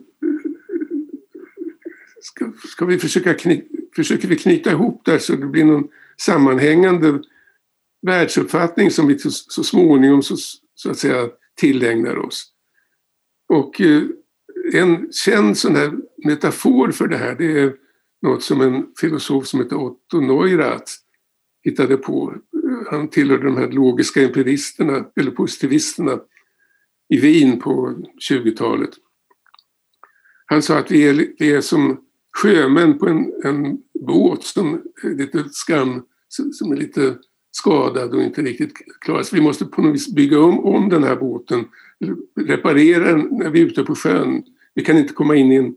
ska, ska vi försöka kny, försöker vi knyta ihop det så det blir någon sammanhängande världsuppfattning som vi så, småningom så, så att säga tillägnar oss. Och eh, en känd sån här metafor för det här det är något som en filosof som heter Otto Neurath hittade på. Han tillhörde de här logiska empiristerna, eller positivisterna, i Wien på 20-talet. Han sa att vi är, vi är som sjömän på en, en båt som är lite skam, som är lite skadad och inte riktigt klarar sig. vi måste på något vis bygga om, om den här båten, reparera den när vi är ute på sjön. Vi kan inte komma in i en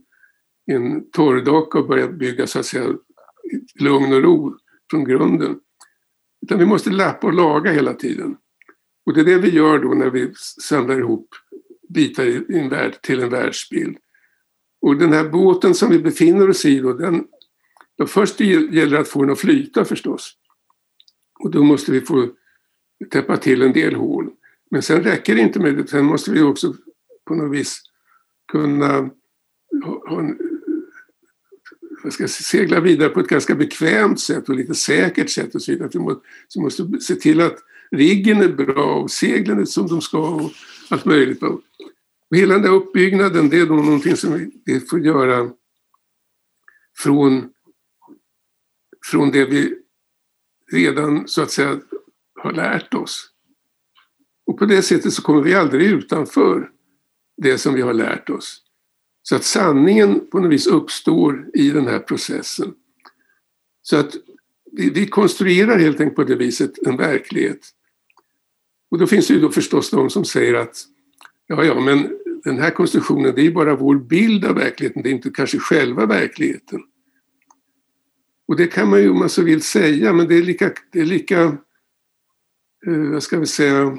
en torrdaka och börja bygga så att säga i lugn och ro från grunden. Utan vi måste lappa och laga hela tiden. Och det är det vi gör då när vi samlar ihop bitar i en värld, till en världsbild. Och den här båten som vi befinner oss i då, den, då först gäller det att få den att flyta förstås. Och då måste vi få täppa till en del hål. Men sen räcker det inte med det, sen måste vi också på något vis kunna ha en, jag ska segla vidare på ett ganska bekvämt sätt och lite säkert sätt och så vidare. Vi måste, vi måste se till att riggen är bra och seglen är som de ska och allt möjligt. Och hela den där uppbyggnaden, det är då någonting som vi får göra från, från det vi redan så att säga har lärt oss. Och på det sättet så kommer vi aldrig utanför det som vi har lärt oss. Så att sanningen på något vis uppstår i den här processen. Så att vi, vi konstruerar helt enkelt på det viset en verklighet. Och då finns det ju då förstås de som säger att ja, ja, men den här konstruktionen det är bara vår bild av verkligheten, det är inte kanske själva verkligheten. Och det kan man ju om man så vill säga, men det är lika, det är lika eh, vad ska vi säga, eh,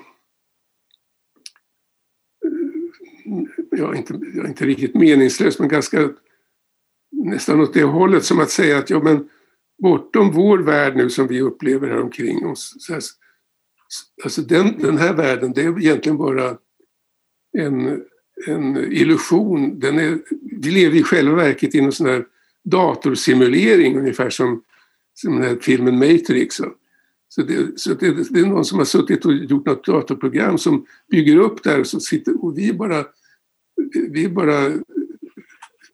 ja, inte, inte riktigt meningslöst, men ganska nästan åt det hållet som att säga att ja, men bortom vår värld nu som vi upplever här omkring oss, så här, alltså den, den här världen, det är egentligen bara en, en illusion. Den är, vi lever i själva verket i någon sån här datorsimulering ungefär som, som den här filmen Matrix. Så, det, så det, det, är någon som har suttit och gjort något datorprogram som bygger upp där och, så sitter, och vi är bara, vi är bara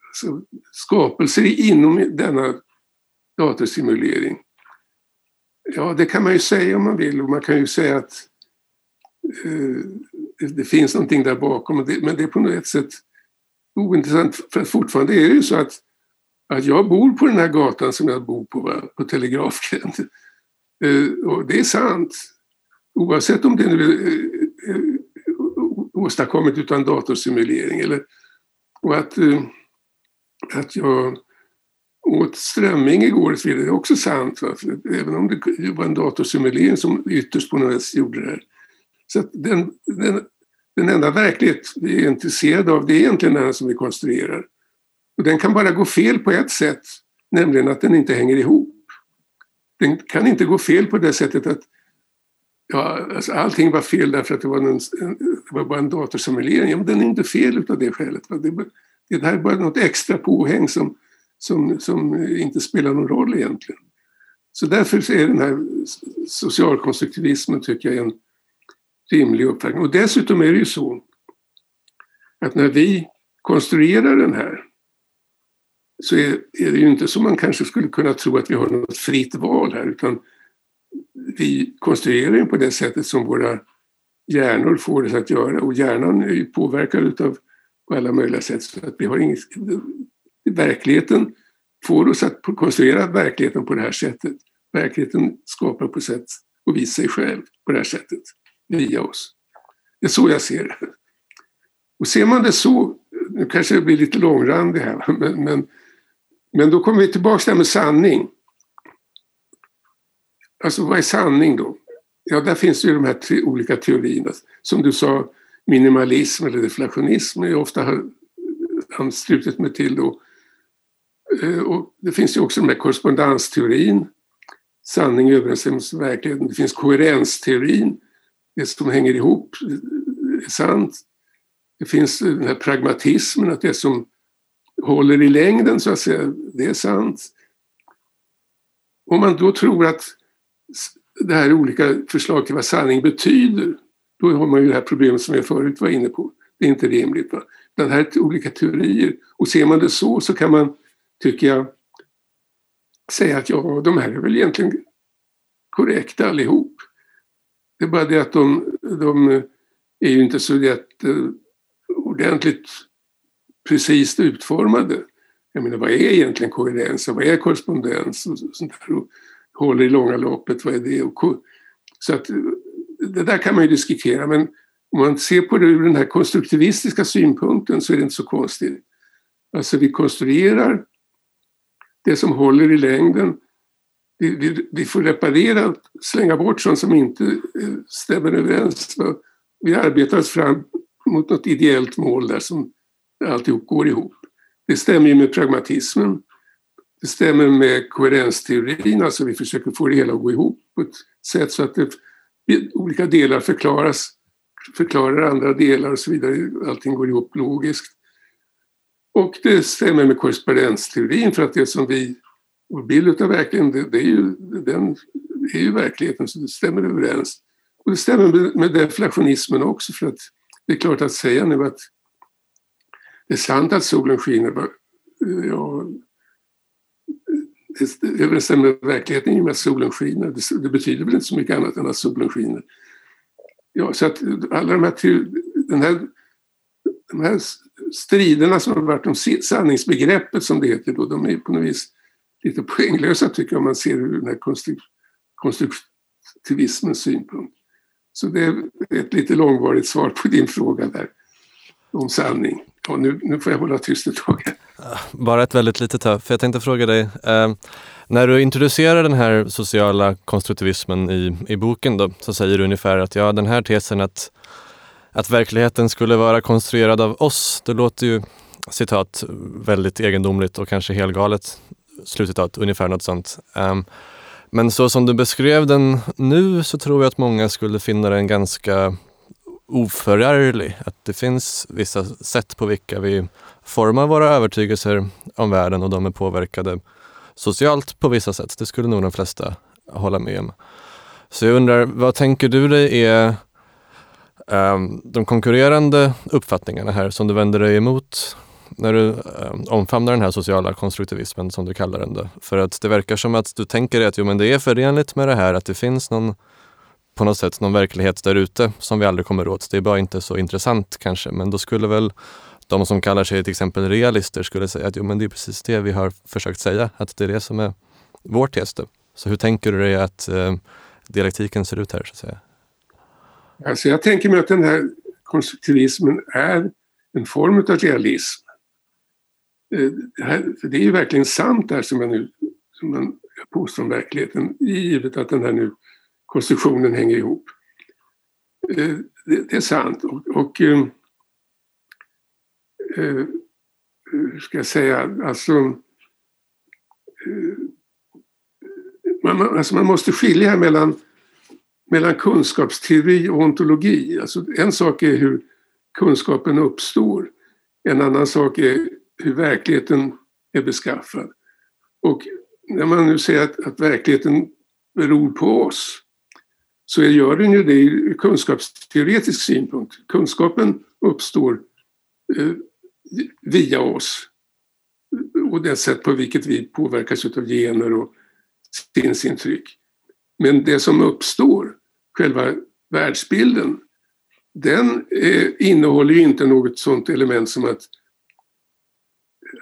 alltså, skapelser inom denna datorsimulering. Ja, det kan man ju säga om man vill och man kan ju säga att eh, det finns någonting där bakom men det är på något sätt ointressant för att fortfarande är det ju så att att jag bor på den här gatan som jag bor på, på Telegrafgränd. Eh, och det är sant. Oavsett om det nu är eh, eh åstadkommet utan datorsimulering. Eller, och att, eh, att jag åt strömming igår och det är också sant. Va? Även om det var en datorsimulering som ytterst på något sätt gjorde det här. Så den, den, den enda verklighet vi är intresserade av det är egentligen den som vi konstruerar. Och den kan bara gå fel på ett sätt, nämligen att den inte hänger ihop. Den kan inte gå fel på det sättet att ja, alltså allting var fel därför att det var, en, det var bara en datorsimulering. Ja, men den är inte fel utav det skälet. Det, det här är bara något extra påhäng som, som, som inte spelar någon roll egentligen. Så därför är den här socialkonstruktivismen tycker jag en rimlig uppfattning. Och dessutom är det ju så att när vi konstruerar den här så är, är det ju inte som man kanske skulle kunna tro att vi har något fritt val här utan vi konstruerar den på det sättet som våra hjärnor får det att göra och hjärnan är ju påverkad utav på alla möjliga sätt så att vi har inget, verkligheten får oss att konstruera verkligheten på det här sättet. Verkligheten skapar på sätt och vis sig själv på det här sättet via oss. Det är så jag ser det. Och ser man det så, nu kanske jag blir lite långrandig här, men, men men då kommer vi tillbaka till det här med sanning. Alltså vad är sanning då? Ja, där finns det ju de här tre olika teorierna. Som du sa, minimalism eller deflationism är ofta har anslutit mig till då. Eh, och det finns ju också den här korrespondensteorin, sanning överensstämmelse med verkligheten. Det finns koherensteorin, det som hänger ihop är sant. Det finns den här pragmatismen, att det som håller i längden så att säga, det är sant. Om man då tror att det här är olika förslag till vad sanning betyder, då har man ju det här problemet som jag förut var inne på. Det är inte rimligt. Va? Det här är olika teorier och ser man det så så kan man, tycker jag, säga att ja, de här är väl egentligen korrekta allihop. Det är bara det att de, de är ju inte så jätte eh, ordentligt precis utformade. Jag menar, vad är egentligen koherens och vad är korrespondens och sånt där? Och håller i långa loppet, vad är det? Och så att eh, det där kan man ju diskutera, men om man ser på det ur den här konstruktivistiska synpunkten så är det inte så konstigt. Alltså vi konstruerar det som håller i längden. Vi, vi, vi får reparera, slänga bort sånt som inte eh, stämmer överens. Vi arbetar oss fram mot något ideellt mål där som alltihop går ihop. Det stämmer ju med pragmatismen. Det stämmer med koherensteorin, alltså vi försöker få det hela att gå ihop på ett sätt så att det, olika delar förklaras, förklarar andra delar och så vidare. Allting går ihop logiskt. Och det stämmer med korrespondensteorin för att det som vi, vår bild av verkligheten, det, det, är ju, den, det är ju verkligheten så det stämmer överens. Och det stämmer med, med deflationismen också för att det är klart att säga nu att det är sant att solen skiner, ja, det överensstämmer med verkligheten i och med att solen skiner. Det, det, betyder väl inte så mycket annat än att solen skiner. Ja, så att alla de här, den här, de här striderna som har varit om sanningsbegreppet som det heter då, de är på något vis lite poänglösa tycker jag om man ser ur den här konstruktivismens synpunkt. Så det är ett lite långvarigt svar på din fråga där om sanning. Och nu, nu får jag hålla tyst ett tag. Bara ett väldigt litet tag, för jag tänkte fråga dig. Eh, när du introducerar den här sociala konstruktivismen i, i boken då, så säger du ungefär att ja, den här tesen att, att verkligheten skulle vara konstruerad av oss, det låter ju citat väldigt egendomligt och kanske helgalet. Slutcitat, ungefär något sånt. Um, men så som du beskrev den nu så tror jag att många skulle finna den ganska oförarglig. Att det finns vissa sätt på vilka vi formar våra övertygelser om världen och de är påverkade socialt på vissa sätt. Det skulle nog de flesta hålla med om. Så jag undrar, vad tänker du dig är um, de konkurrerande uppfattningarna här som du vänder dig emot när du eh, omfamnar den här sociala konstruktivismen som du kallar den? Då? För att det verkar som att du tänker att jo, men det är förenligt med det här att det finns någon på något sätt någon verklighet där ute som vi aldrig kommer åt. Det är bara inte så intressant kanske, men då skulle väl de som kallar sig till exempel realister skulle säga att jo, men det är precis det vi har försökt säga, att det är det som är vår tes. Då. Så hur tänker du dig att eh, dialektiken ser ut här? Så att säga? Alltså jag tänker mig att den här konstruktivismen är en form av realism. Eh, det, är ju verkligen sant där som jag nu som man påstår om verkligheten, givet att den här nu konstruktionen hänger ihop. Eh, det, är sant. Och, och eh, hur ska jag säga, alltså, man, alltså man måste skilja mellan, mellan kunskapsteori och ontologi. Alltså en sak är hur kunskapen uppstår. En annan sak är hur verkligheten är beskaffad. Och när man nu säger att, att verkligheten beror på oss så gör den ju det ur kunskapsteoretisk synpunkt. Kunskapen uppstår eh, via oss och det sätt på vilket vi påverkas av gener och sinnesintryck. Men det som uppstår, själva världsbilden, den eh, innehåller ju inte något sådant element som att,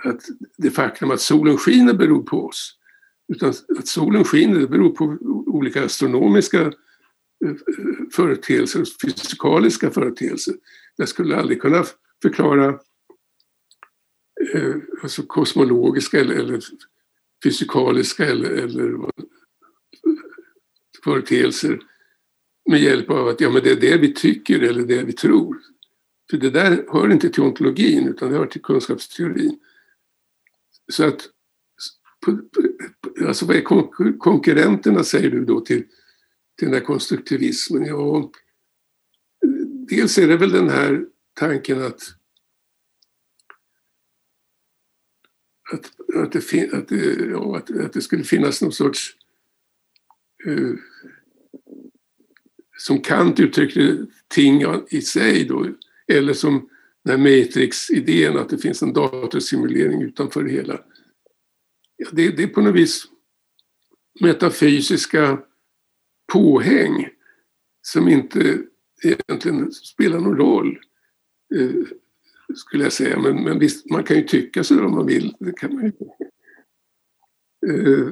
att det faktum att solen skiner beror på oss. Utan att solen skiner det beror på olika astronomiska eh, företeelser, fysikaliska företeelser. Jag skulle aldrig kunna förklara eh, alltså kosmologiska eller, eller fysikaliska eller, eller företeelser med hjälp av att ja, men det är det vi tycker eller det vi tror. För det där hör inte till ontologin utan det hör till kunskapsteorin. Så att alltså vad är konkurrenterna säger du då till till den här konstruktivismen? Ja, dels är det väl den här tanken att att, att, det, att, det, ja, att, att det skulle finnas någon sorts uh, som Kant uttryckte ting i sig då, eller som den här Matrix-idén att det finns en datorsimulering utanför det hela. Ja, det, det är på något vis metafysiska påhäng som inte egentligen spelar någon roll, eh, skulle jag säga. Men, men visst, man kan ju tycka så om man vill. Det kan man ju. Eh,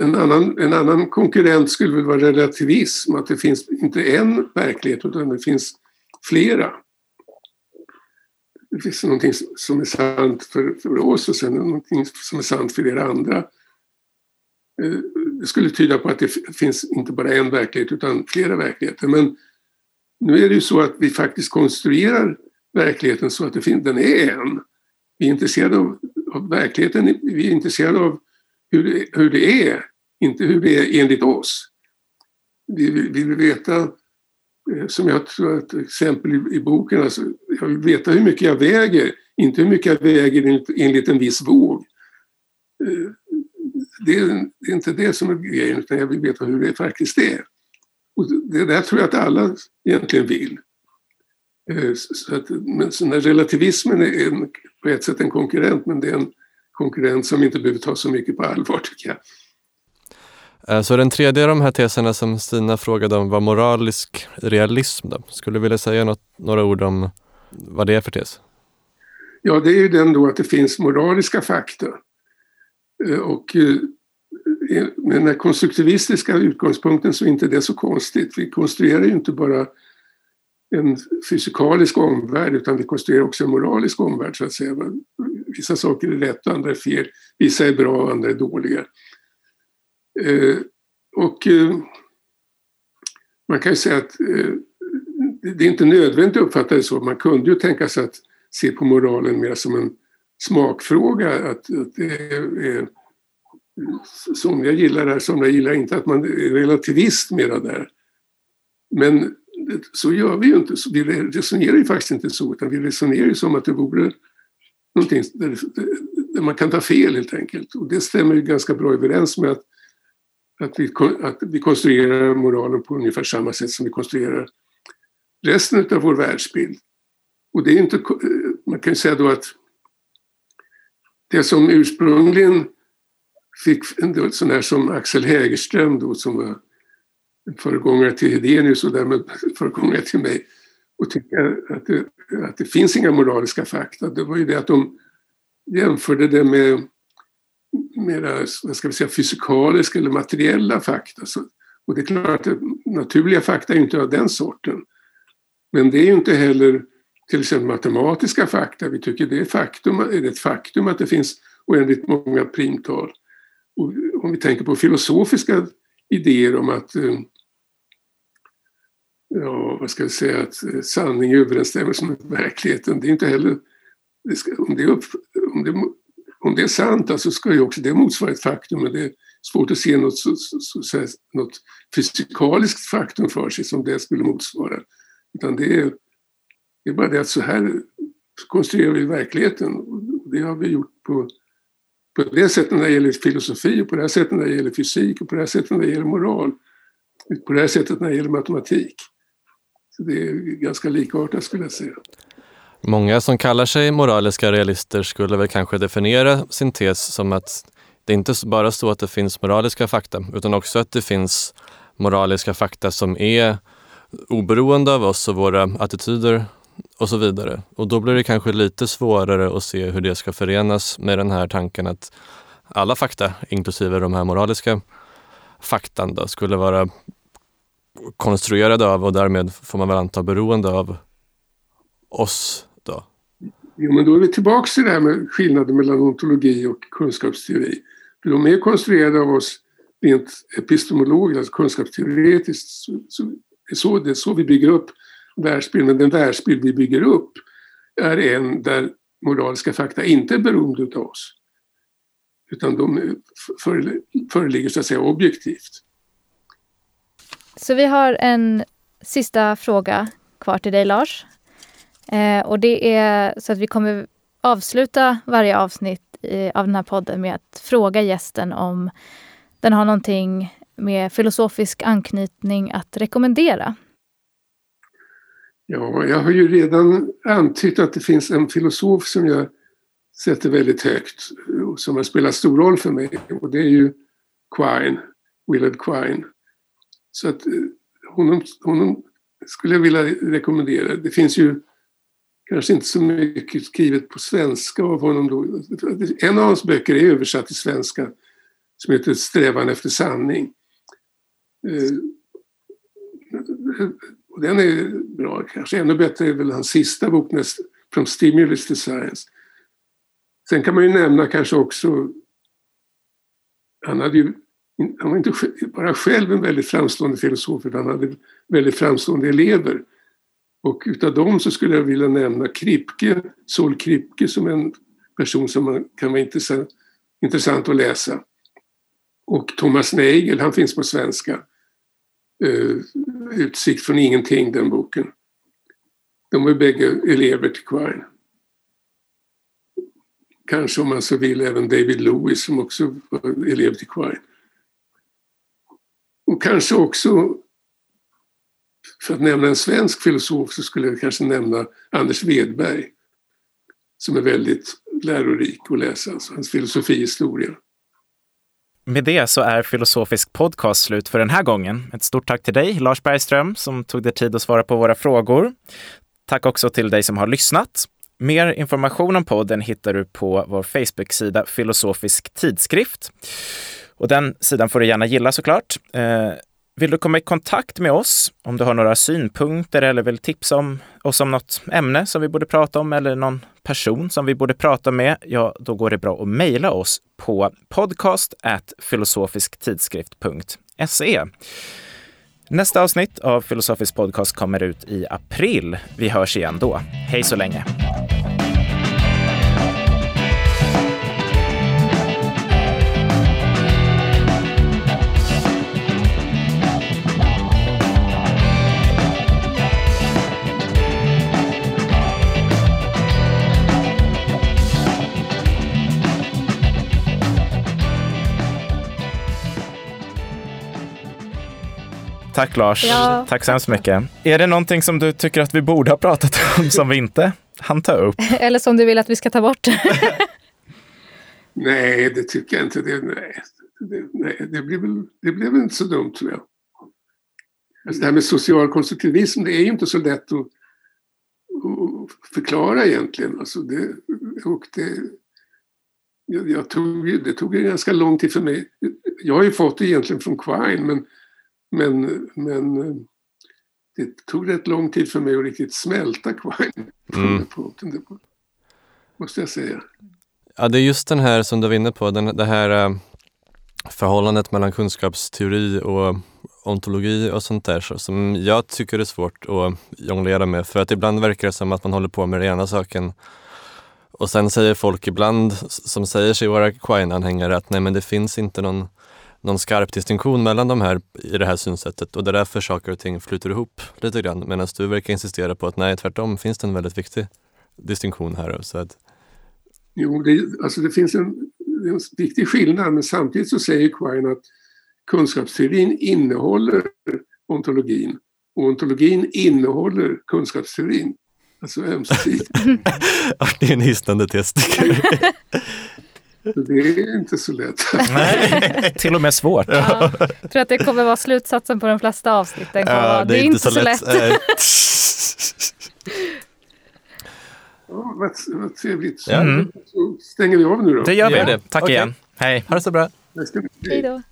en, annan, en annan konkurrent skulle väl vara relativism, att det finns inte en verklighet utan det finns flera. Det finns någonting som är sant för, för oss och sen någonting som är sant för er andra. Eh, det skulle tyda på att det finns inte bara en verklighet utan flera verkligheter. Men nu är det ju så att vi faktiskt konstruerar verkligheten så att det finns, den är en. Vi är intresserade av, av verkligheten, vi är intresserade av hur det, hur det är, inte hur det är enligt oss. Vi, vi vill veta Eh, som jag tror att exempel i, i boken, alltså, jag vill veta hur mycket jag väger, inte hur mycket jag väger enligt, enligt en viss våg. Eh, det är, det är, inte det som är grejen, utan jag vill veta hur det faktiskt är. Och det där tror jag att alla egentligen vill. Eh, så att, men så när relativismen är en, på ett sätt en konkurrent, men det är en konkurrent som inte behöver ta så mycket på allvar tycker jag. Eh, så den tredje av de här teserna som Stina frågade om var moralisk realism. Då. Skulle du vilja säga något, några ord om vad det är för tes? Ja, det är ju den då att det finns moraliska fakta. Eh, och eh, med den här konstruktivistiska utgångspunkten så är inte det så konstigt. Vi konstruerar ju inte bara en fysikalisk omvärld utan vi konstruerar också en moralisk omvärld så att säga. Vissa saker är rätt och andra är fel. Vissa är bra och andra är dåliga. Eh, och eh, man kan ju säga att eh, det är inte nödvändigt att uppfatta det så. Man kunde ju tänka sig att se på moralen mer som en smakfråga. Att, att det är, somliga gillar det här, somliga gillar inte. Att man är relativist mera där. Men så gör vi ju inte. Vi resonerar ju faktiskt inte så, utan vi resonerar ju som att det vore någonting där, där man kan ta fel helt enkelt. Och det stämmer ju ganska bra överens med att, att, vi, att vi konstruerar moralen på ungefär samma sätt som vi konstruerar resten av vår världsbild. Och det är inte, man kan ju säga då att det som ursprungligen fick en sån här som Axel Hägerström då som var föregångare till Hedenius och därmed föregångare till mig och tycka att det, att det finns inga moraliska fakta. Det var ju det att de jämförde det med mera, vad ska vi säga, fysikaliska eller materiella fakta. Så, och det är klart att naturliga fakta är inte av den sorten. Men det är ju inte heller till exempel matematiska fakta. Vi tycker det är, faktum, är det ett faktum att det finns oändligt många primtal. Och om vi tänker på filosofiska idéer om att eh, ja, vad ska jag säga, att eh, sanning överensstämmer med verkligheten, det är inte heller, det ska, om, det upp, om, det, om det är sant alltså ska ju också det motsvara ett faktum, men det är svårt att se något, så, så, så, något fysikaliskt faktum för sig som det skulle motsvara. Utan det är, det är bara det att så här konstruerar vi verkligheten. Det har vi gjort på, på det sättet när det gäller filosofi och på det här sättet när det gäller fysik och på det här sättet när det gäller moral. På det här sättet när det gäller matematik. Så det är ganska likartat skulle jag säga. Många som kallar sig moraliska realister skulle väl kanske definiera sin tes som att det inte bara så att det finns moraliska fakta, utan också att det finns moraliska fakta som är oberoende av oss och våra attityder och så vidare. Och då blir det kanske lite svårare att se hur det ska förenas med den här tanken att alla fakta, inklusive de här moraliska faktan, då, skulle vara konstruerade av och därmed får man väl anta beroende av oss då? Jo, men då är vi tillbaka till det här med skillnaden mellan ontologi och kunskapsteori. För de är konstruerade av oss rent epistemologiskt, alltså kunskapsteoretiskt. Så, så, det, är så, det är så vi bygger upp världsbilden. Men den världsbild vi bygger upp är en där moraliska fakta inte är beroende av oss. Utan de föreligger så att säga objektivt. Så vi har en sista fråga kvar till dig Lars. Eh, och det är så att vi kommer avsluta varje avsnitt i, av den här podden med att fråga gästen om den har någonting med filosofisk anknytning att rekommendera. Ja, jag har ju redan antytt att det finns en filosof som jag sätter väldigt högt och som har spelat stor roll för mig och det är ju Quine, Willard Quine. Så att eh, honom, honom skulle jag vilja rekommendera. Det finns ju kanske inte så mycket skrivet på svenska av honom då. En av hans böcker är översatt till svenska som heter Strävan efter sanning. Eh, den är bra, kanske ännu bättre är väl hans sista bok, From Stimulus to Science. Sen kan man ju nämna kanske också, han hade ju han var inte bara själv en väldigt framstående filosof utan han hade väldigt framstående elever. Och utav dem så skulle jag vilja nämna Kripke, Sol Kripke som en person som kan vara intressant, intressant att läsa. Och Thomas Neigel, han finns på svenska. Uh, Utsikt från ingenting, den boken. De var bägge elever till Quine. Kanske om man så vill även David Lewis som också var elev till Quine. Och kanske också, för att nämna en svensk filosof så skulle jag kanske nämna Anders Wedberg som är väldigt lärorik att läsa, alltså hans filosofihistoria. Med det så är Filosofisk podcast slut för den här gången. Ett stort tack till dig, Lars Bergström, som tog dig tid att svara på våra frågor. Tack också till dig som har lyssnat. Mer information om podden hittar du på vår Facebook-sida Filosofisk tidskrift. Och den sidan får du gärna gilla såklart. Eh, vill du komma i kontakt med oss om du har några synpunkter eller vill tipsa om oss om något ämne som vi borde prata om eller någon person som vi borde prata med, ja, då går det bra att mejla oss på podcast filosofisktidskrift.se. Nästa avsnitt av Filosofisk podcast kommer ut i april. Vi hörs igen då. Hej så länge! Tack Lars. Ja, tack så hemskt mycket. Är det någonting som du tycker att vi borde ha pratat om som vi inte hann ta upp? Eller som du vill att vi ska ta bort. nej, det tycker jag inte. Det, nej, det, nej, det, blir väl, det blev inte så dumt tror jag. Alltså det här med social konstruktivism, det är ju inte så lätt att, att förklara egentligen. Alltså det, och det, jag, jag tog, det tog ganska lång tid för mig. Jag har ju fått det egentligen från Quine, men men, men eh, det tog rätt lång tid för mig att riktigt smälta Quine på mm. den punkten. Det måste jag säga. Ja, det är just den här som du var inne på, den, det här eh, förhållandet mellan kunskapsteori och ontologi och sånt där som jag tycker är svårt att jonglera med. För att ibland verkar det som att man håller på med den ena saken och sen säger folk ibland som säger sig vara Quine-anhängare att nej men det finns inte någon någon skarp distinktion mellan de här i det här synsättet och det är därför saker och ting flyter ihop lite grann. Medan du verkar insistera på att nej, tvärtom finns det en väldigt viktig distinktion här. Så att... Jo, det, alltså det finns en, en viktig skillnad men samtidigt så säger Quine att kunskapsteorin innehåller ontologin och ontologin innehåller kunskapsteorin. Alltså ömsesidigt. det är en hisnande test. Det är inte så lätt. Nej, till och med svårt. Ja, jag tror att det kommer vara slutsatsen på de flesta avsnitten. Ja, det, är inte så, så lätt. lätt. ja, vad, vad trevligt. Mm. Så stänger vi av nu då. Det gör vi. Det. Tack okay. igen. Hej. Ha det så bra. Hej då.